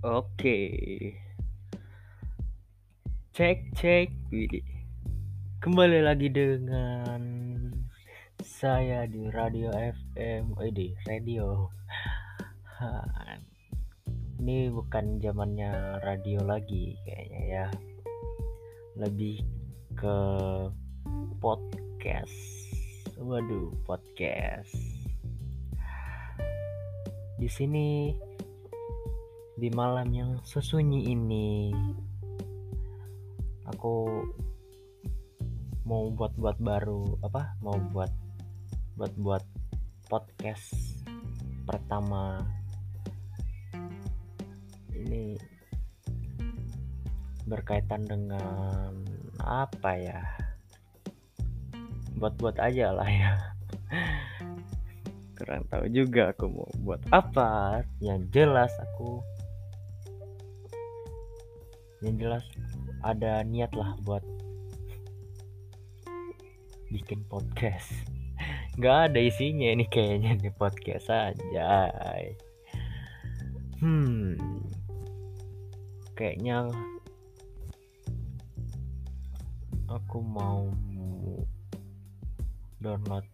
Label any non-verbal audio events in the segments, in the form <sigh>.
Oke. Cek cek Widih. Kembali lagi dengan saya di Radio FM. Di radio. Ini bukan zamannya radio lagi kayaknya ya. Lebih ke podcast. Waduh, podcast. Di sini di malam yang sesunyi ini aku mau buat-buat baru apa mau buat buat-buat podcast pertama. Ini berkaitan dengan apa ya? Buat-buat aja lah ya. <laughs> Kurang tahu juga aku mau buat apa. Yang jelas aku yang jelas ada niat lah buat bikin podcast. <laughs> Nggak ada isinya ini kayaknya nih podcast aja hmm. Kayaknya aku mau download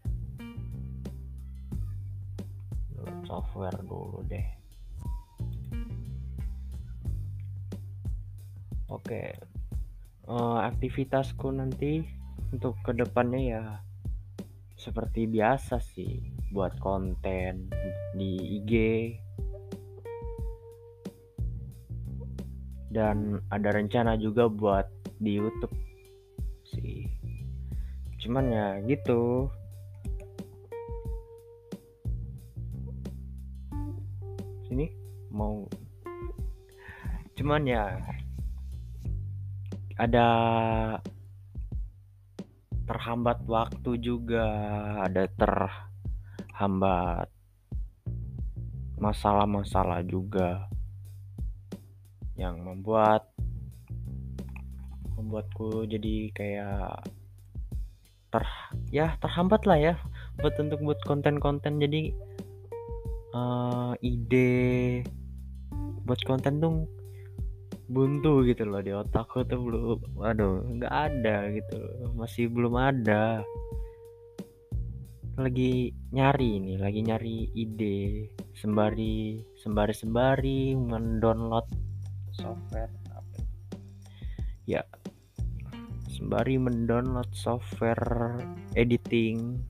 download software dulu deh oke. Eh, aktivitasku nanti untuk ke depannya ya seperti biasa sih buat konten di IG dan ada rencana juga buat di YouTube sih. Cuman ya gitu. Sini mau. Cuman ya ada terhambat waktu juga ada terhambat masalah-masalah juga yang membuat membuatku jadi kayak ter ya terhambat lah ya buat untuk buat konten-konten. Jadi eh, ide buat konten tuh buntu gitu loh di otakku tuh belum waduh nggak ada gitu masih belum ada. Lagi nyari ini lagi nyari ide. Sembari sembari sembari mendownload software apa ya sembari mendownload software editing.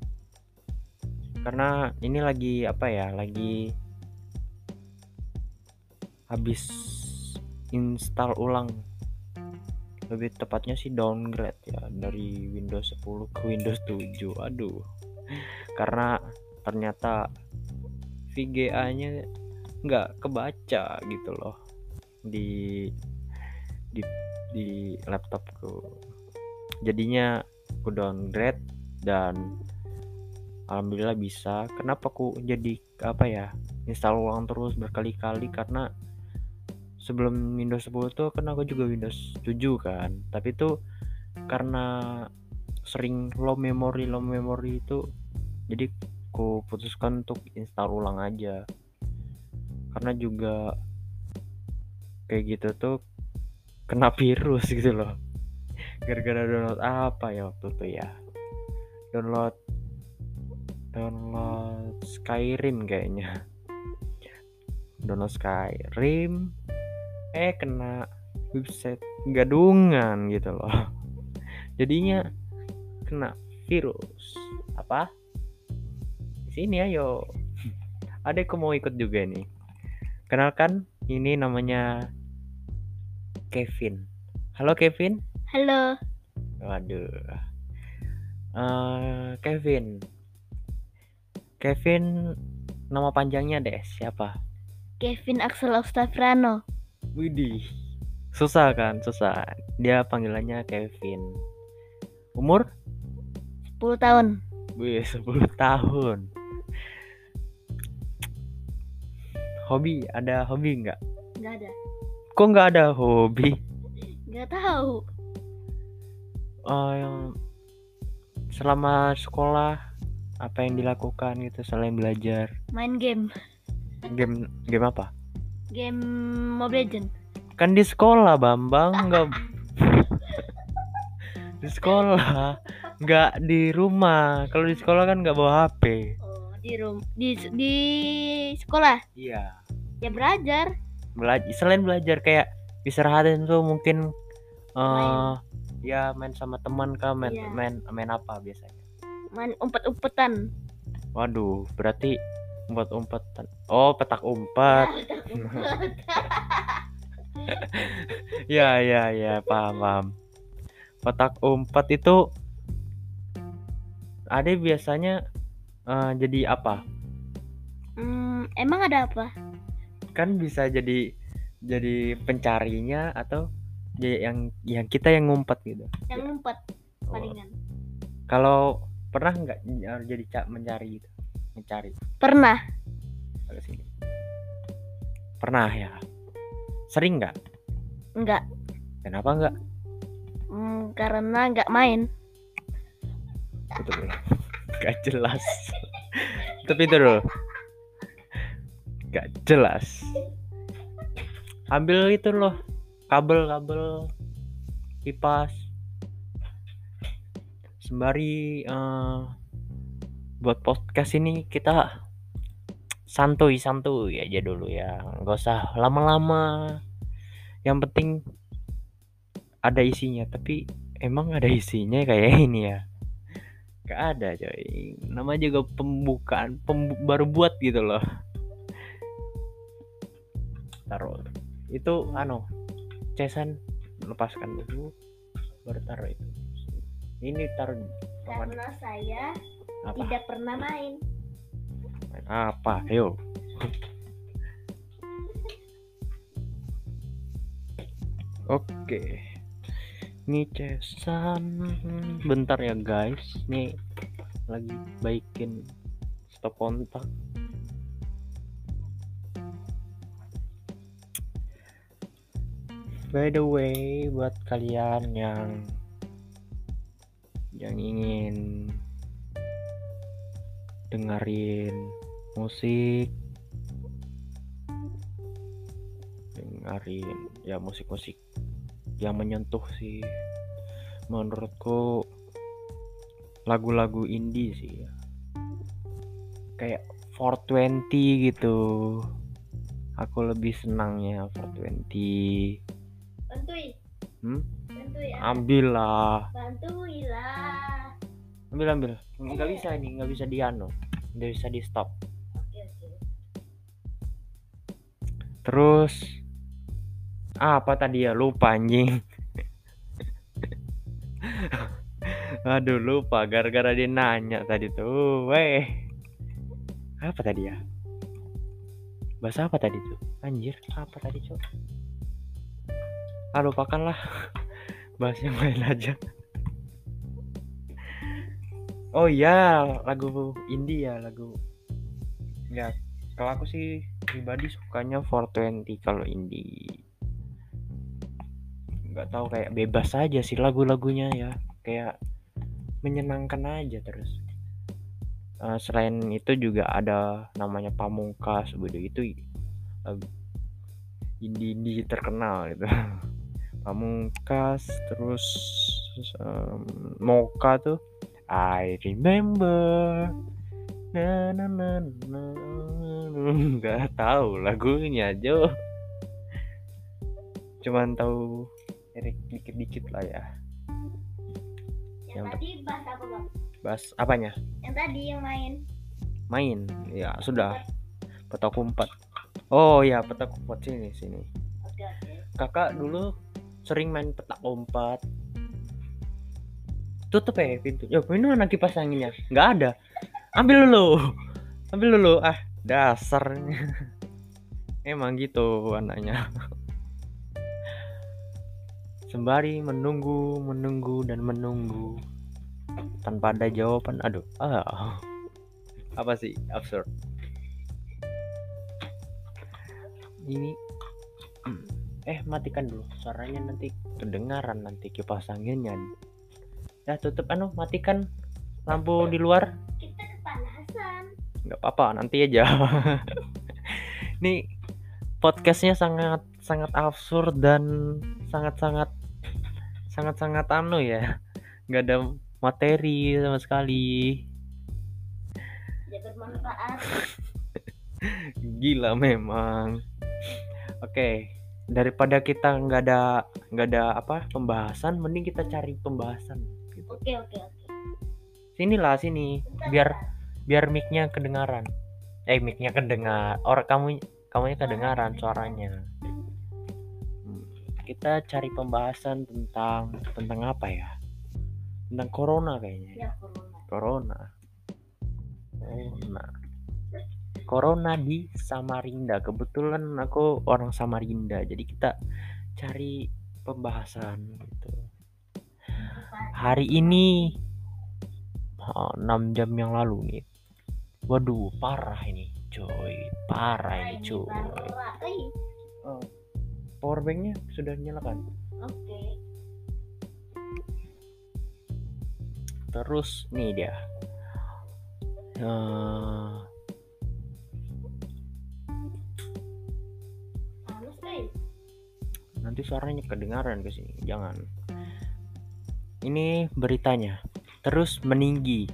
Karena ini lagi apa ya lagi habis install ulang. Lebih tepatnya sih downgrade ya dari Windows 10 ke Windows 7 aduh. Karena ternyata VGA nya nggak kebaca gitu loh di di di laptopku. Jadinya aku downgrade dan alhamdulillah bisa. Kenapa aku jadi apa ya install ulang terus berkali-kali? Karena sebelum Windows 10 tuh kan aku juga Windows 7 kan. Tapi tuh karena sering low memory low memory itu jadi aku putuskan untuk install ulang aja. Karena juga kayak gitu tuh kena virus <laughs> gitu loh. Gara-gara download apa ya waktu itu ya? Download download Skyrim kayaknya. Download Skyrim eh kena website gadungan gitu loh. Jadinya kena virus. Apa? Di sini ayo. Adekku mau ikut juga nih kenalkan ini namanya Kevin. Halo Kevin? Halo, waduh. Eh, Kevin. Kevin nama panjangnya deh siapa? Kevin Axel Octaviano. Widih, susah kan, susah. Dia panggilannya Kevin. Umur? 10 tahun. Wih, 10 tahun. Hobi, ada hobi nggak? Gak ada. Kok nggak ada hobi? Gak tahu. Oh, yang selama sekolah apa yang dilakukan gitu selain belajar? Main game. Game game apa? Game Mobile Legend. kan di sekolah Bambang <laughs> nggak di sekolah nggak di rumah kalau di sekolah kan nggak bawa HP Oh, di room di di sekolah. iya Ya belajar. belajar selain belajar kayak istirahatin tuh mungkin eh ya main sama teman kah main Iya. main main apa biasanya Main umpet-umpetan. waduh berarti umpet umpetan oh petak umpet. <laughs> <laughs> Ya ya ya paham paham. Petak umpet itu ada biasanya eh, jadi apa? Hmm, emang ada apa? kan bisa jadi jadi pencarinya atau jadi yang yang kita yang ngumpet gitu. Yang ngumpet Oh, palingan. kalau pernah nggak ny- jadi ca- mencari gitu? Mencari Pernah. pernah ya. Sering nggak? Enggak. kenapa nggak? Hmm, karena enggak main. <laughs> nggak jelas. Tapi itu dulu nggak jelas. Ambil itu loh. Kabel-kabel kipas. Sembari eh, buat podcast ini kita santuy santuy aja dulu ya. Nggak usah lama-lama. Yang penting ada isinya. Tapi emang ada isinya kayak <laughs> ini ya? Gak ada coy. Nama juga pembukaan pembu- Baru buat gitu loh. Taruh. Itu anu Cesan. Lepaskan dulu Baru taruh itu. Ini taruh Karena saya apa? tidak pernah main. Apa ayo Oke. Ini cesan. Bentar ya guys. Nih Lagi baikin Stop kontak. By the way Buat kalian yang Yang ingin Dengerin Musik dengerin ya musik-musik yang menyentuh sih menurutku lagu-lagu indie sih ya kayak 420 gitu aku lebih senangnya 420 Bantui. Hmm? Bantui. ya. ambil lah Bantui lah. ambil ambil nggak bisa ini nggak bisa di anu nggak bisa di stop terus apa tadi ya? Lupa anjing. <laughs> Aduh lupa. Gara-gara dia nanya tadi tuh weh. Apa tadi ya? Bahasa apa tadi tuh? Anjir apa tadi cok? Ah lupakan lah <laughs> bahas yang lain aja. Oh iya lagu indie ya lagu. Ya kalau aku sih pribadi sukanya 420 kalau indie. Nggak tahu kayak bebas aja sih lagu-lagunya ya. Kayak menyenangkan aja terus. Eh, selain itu juga ada namanya Pamungkas begitu itu lagu indie indie terkenal gitu. <laughs> Pamungkas terus em, Moka tuh I remember. Na na na na <laughs> nggak tahu lagunya Jo cuman tahu lirik dikit-dikit lah ya. Yang Yang tadi bahas apa bang? bahas apanya? Yang tadi yang main. main? Ya sudah. petak umpet oh ya petak umpet sini sini. Oke oke. kakak dulu sering main petak umpet tutup ya pintu. Ya ini mana kipas anginnya nggak ada. Ambil dulu. Ambil dulu. Ah dasarnya. Emang gitu anaknya sembari menunggu menunggu dan menunggu. Tanpa ada jawaban aduh ah. Apa sih? Absurd. Ini eh matikan dulu suaranya nanti kedengaran nanti kipas anginnya. Ya tutup anu matikan lampu di luar. Nggak apa-apa nanti aja <laughs> nih podcastnya sangat sangat absurd dan sangat sangat sangat sangat anu ya nggak ada materi sama sekali Ya bermanfaat. <laughs> gila memang oke daripada kita nggak ada nggak ada apa pembahasan mending kita cari pembahasan gitu Oke oke oke. sinilah sini Bentar, biar. Biar micnya kedengaran. Eh micnya kedengar orang kamu kamunya kedengaran suaranya. Hmm, kita cari pembahasan tentang tentang apa ya? Tentang corona kayaknya Ya. Corona. corona. Corona. Corona di Samarinda. Kebetulan aku orang Samarinda jadi kita cari pembahasan gitu. Hari ini oh, 6 jam yang lalu nih waduh parah ini coy. Parah ini coy. Oh, powerbanknya sudah nyalakan? Oke. terus nih dia. Eh, guys. nanti suaranya kedengaran ke sini jangan. Ini beritanya. Terus meninggi.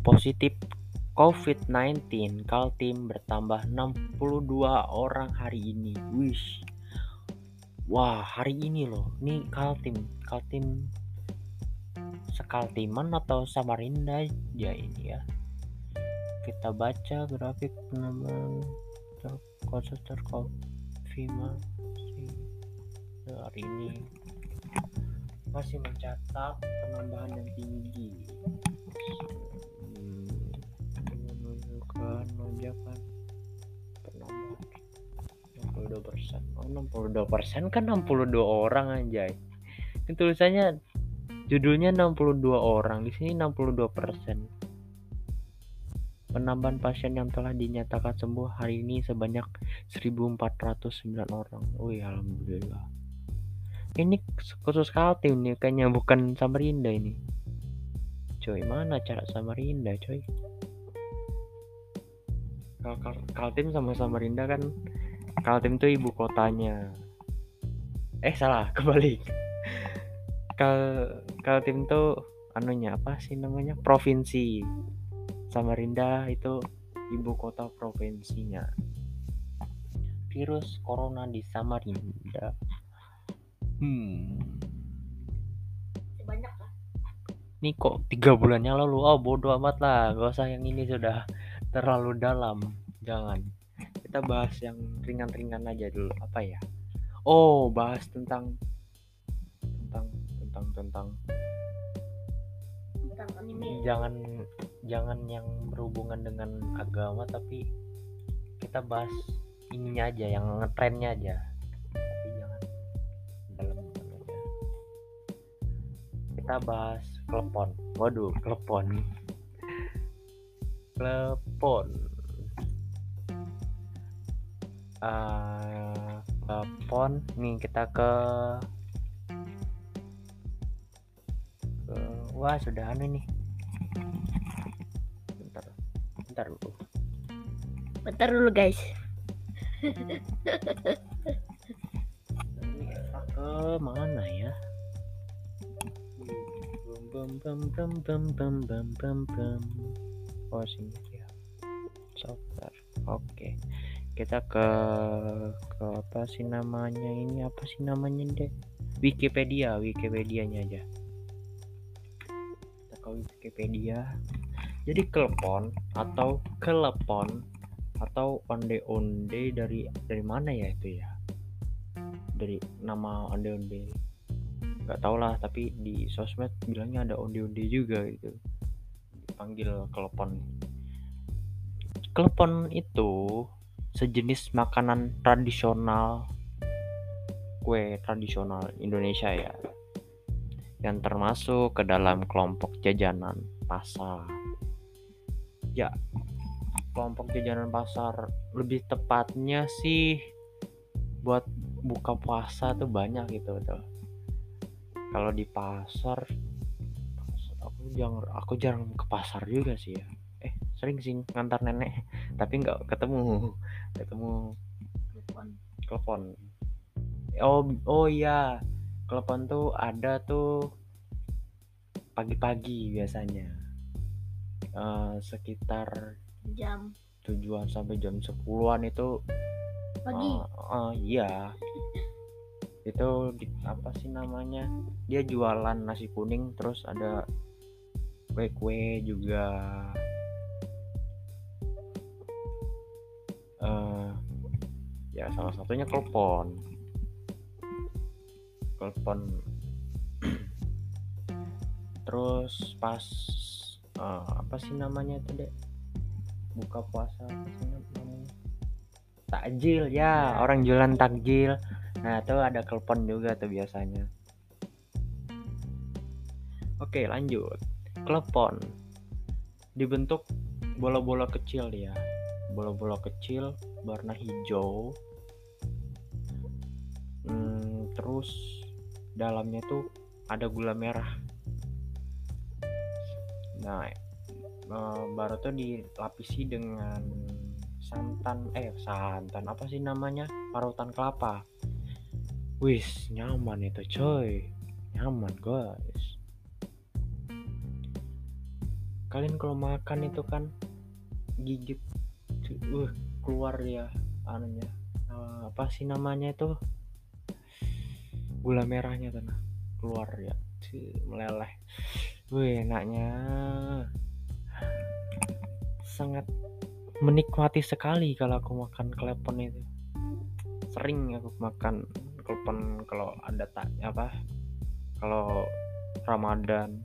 Positif COVID-19 Kaltim bertambah 62 orang hari ini. Wish. Wah hari ini loh. Ini Kaltim Kaltim Sekaltiman atau Samarinda aja ini ya. Kita baca grafik penambahan kasus terkonfirmasi hari ini. Masih mencatat penambahan yang tinggi lonjakan penambahan 62 persen oh 62 persen kan 62 orang anjay. Ini tulisannya judulnya 62 orang. Di sini 62 persen. Penambahan pasien yang telah dinyatakan sembuh hari ini sebanyak 1409 orang. Wih alhamdulillah. Ini khusus Kaltim nih kayaknya bukan Samarinda ini. Coy mana cara Samarinda coy kalau Kal- Kaltim sama Samarinda kan Kaltim tuh ibu kotanya. Eh salah <laughs> kebalik. Kal Kaltim tuh anunya apa sih namanya? Provinsi. Samarinda itu ibu kota provinsinya. Virus corona di Samarinda. Hmm. Sebanyak lah. ini kok tiga bulannya lalu? Oh bodoh amat lah. Gak usah yang ini sudah terlalu dalam jangan. Kita bahas yang ringan-ringan aja dulu apa ya? Oh bahas tentang tentang tentang tentang. Tentang anime. jangan jangan yang berhubungan dengan agama tapi kita bahas ininya aja yang ngetrennya aja. Tapi jangan dalam aja kita bahas klepon. Waduh klepon klepon Eh, klepon nih kita ke ke wah sudah anu nih bentar bentar dulu Bentar dulu guys. Ke mana ya? Bum bum bum bum bum bum bum bum. Oh ya. Software. Oke. Kita ke ke apa sih namanya ini apa sih namanya deh? Wikipedia, Wikipedianya aja. Kita ke Wikipedia. Jadi kelepon atau kelepon atau onde-onde dari dari mana ya itu ya? dari nama onde-onde nggak tau lah tapi di sosmed bilangnya ada onde-onde juga gitu dipanggil kelepon. Kelepon itu sejenis makanan tradisional kue tradisional Indonesia ya yang termasuk ke dalam kelompok jajanan pasar. Ya kelompok jajanan pasar lebih tepatnya sih buat buka puasa tuh banyak gitu tuh kalau di pasar jarang aku jarang ke pasar juga sih ya. Eh sering sih ngantar nenek tapi nggak ketemu. Ketemu Telepon. oh oh iya klepon tuh ada tuh pagi-pagi biasanya. Eh, sekitar Jam. tujuan sampai jam 10-an itu pagi. eh, eh, iya. Itu di, apa sih namanya? Dia jualan nasi kuning terus ada kue-kue juga eh ya salah satunya telepon telepon <clears throat> terus pas eh, apa sih namanya itu buka puasa takjil ya orang jualan takjil. Nah itu ada telepon juga tuh biasanya. Oke lanjut telepon dibentuk bola-bola kecil ya bola-bola kecil warna hijau. Hmm, terus dalamnya tuh ada gula merah. Nah eh, baru tuh dilapisi dengan santan eh santan apa sih namanya? Parutan kelapa. Wis nyaman itu coy. Nyaman guys kalian kalau makan itu kan gigit uh keluar ya anunya. Eh, apa sih namanya itu? Gula merahnya tuh nah. Keluar ya meleleh. Wih enaknya. Sangat menikmati sekali kalau aku makan klepon itu. Sering aku makan klepon kalau ada tak apa? Kalau Ramadan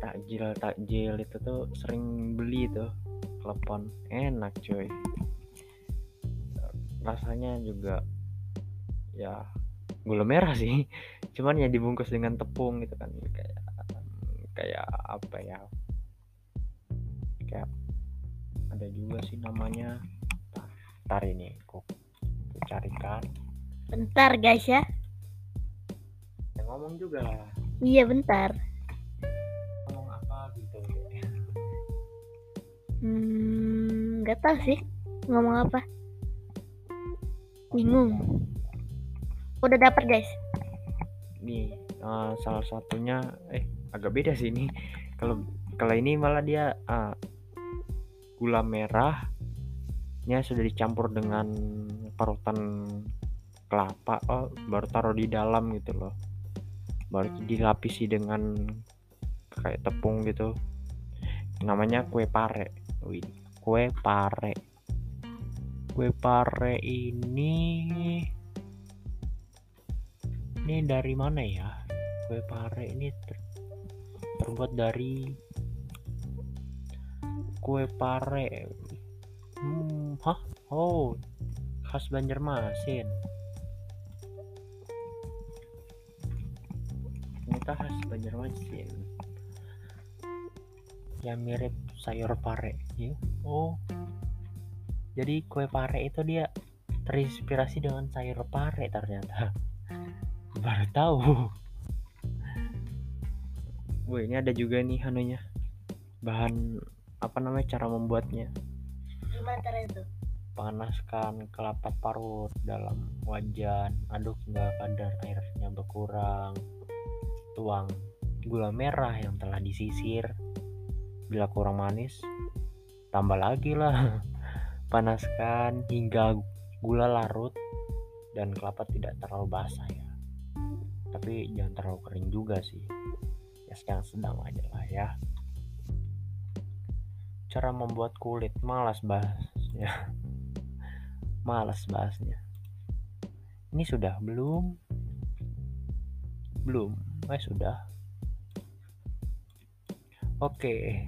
takjil takjil itu tuh sering beli tuh klepon enak cuy. Rasanya juga ya gula merah sih. <laughs> Cuman ya dibungkus dengan tepung gitu kan. Kayak kayak apa ya? Kayak ada juga sih namanya. Tar ini aku, aku carikan. Bentar guys ya. ya ngomong juga lah. Iya bentar. Hmm, nggak tahu sih ngomong apa. Bingung. Udah dapat guys. nih eh, salah satunya eh agak beda sih ini kalau kalau ini malah dia ah, gula merahnya sudah dicampur dengan parutan kelapa oh, baru taruh di dalam gitu loh baru dilapisi dengan kayak tepung gitu namanya kue pare Wih, kue pare. Kue pare ini ini dari mana ya? Kue pare ini ter- terbuat dari kue pare. Hmm hah? Oh khas Banjarmasin. Ternyata khas Banjarmasin. Yang mirip sayur pare oh. Jadi kue pare itu dia terinspirasi dengan sayur pare ternyata. <laughs> Baru tahu. Wih ini ada juga nih anunya bahan apa namanya cara membuatnya. Gimana cara itu? panaskan kelapa parut dalam wajan aduk hingga kadar airnya berkurang. Tuang gula merah yang telah disisir. Bila kurang manis tambah lagi lah. <laughs> Panaskan hingga gula larut dan kelapa tidak terlalu basah ya. Tapi jangan terlalu kering juga sih. Ya yang sedang aja lah ya. Cara membuat kulit malas bahasnya. <laughs> Malas bahasnya. Ini sudah belum? Belum. Eh sudah. Oke.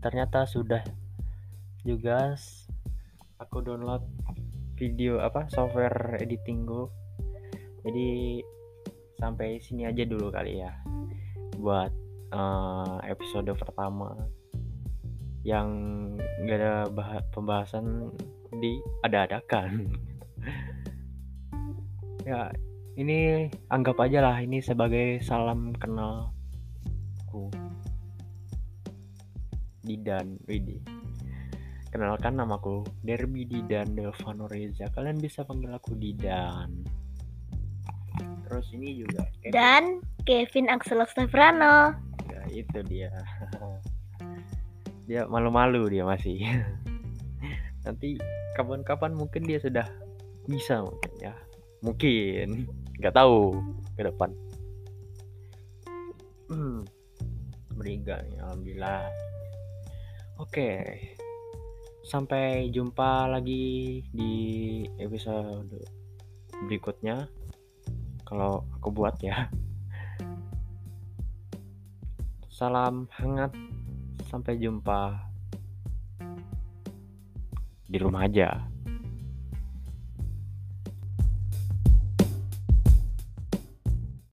Ternyata sudah juga aku download video apa software editing go. Jadi sampai sini aja dulu kali ya buat eh, episode pertama yang gak ada bah- pembahasan di ada-adakan <laughs> ya ini anggap aja lah ini sebagai salam kenalku. Didan Widi kenalkan namaku Derby Didan Delvano Reza kalian bisa panggil aku Didan. Terus ini juga Kevin. Dan Kevin Axel Oktavriano. Ya, itu dia. Dia malu-malu dia masih. Nanti kapan-kapan mungkin dia sudah bisa mungkin ya. Mungkin. Nggak tahu ke depan. Hmm. beriga nih alhamdulillah. Oke sampai jumpa lagi di episode berikutnya. Kalau aku buat ya. Salam hangat. Sampai jumpa. Di rumah aja